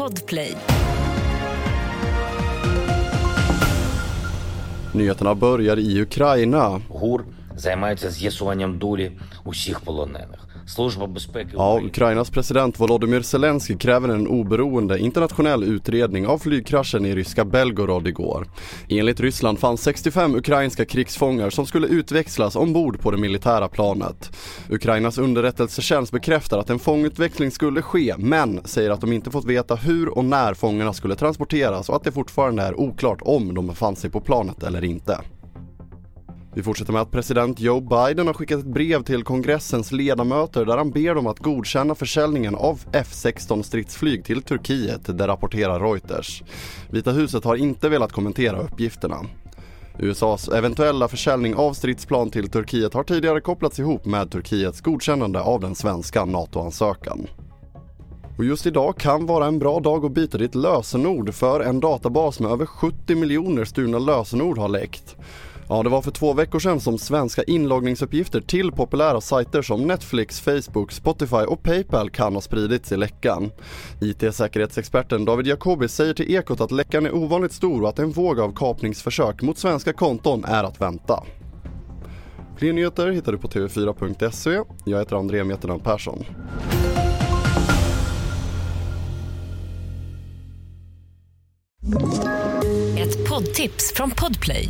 Podplay. Nyheterna börjar i Ukraina. ГУР займається з'ясуванням долі усіх полонених. Служба безпеки Ja, України Ukrainas president Volodymyr Zelensky kräver en oberoende internationell utredning av flygkraschen i ryska Belgorod igår. Enligt Ryssland fanns 65 ukrainska krigsfångar som skulle utväxlas ombord på det militära planet. Ukrainas underrättelsetjänst bekräftar att en fångutväxling skulle ske men säger att de inte fått veta hur och när fångarna skulle transporteras och att det fortfarande är oklart om de befann sig på planet eller inte. Vi fortsätter med att president Joe Biden har skickat ett brev till kongressens ledamöter där han ber dem att godkänna försäljningen av F-16 stridsflyg till Turkiet, det rapporterar Reuters. Vita huset har inte velat kommentera uppgifterna. USAs eventuella försäljning av stridsplan till Turkiet har tidigare kopplats ihop med Turkiets godkännande av den svenska NATO-ansökan. Och just idag kan vara en bra dag att byta ditt lösenord för en databas med över 70 miljoner stulna lösenord har läckt. Ja, det var för två veckor sedan som svenska inloggningsuppgifter till populära sajter som Netflix, Facebook, Spotify och Paypal kan ha spridits i läckan. IT-säkerhetsexperten David Jacobi säger till Ekot att läckan är ovanligt stor och att en våg av kapningsförsök mot svenska konton är att vänta. Fler nyheter hittar du på tv4.se. Jag heter André Meterland Persson. Ett poddtips från Podplay.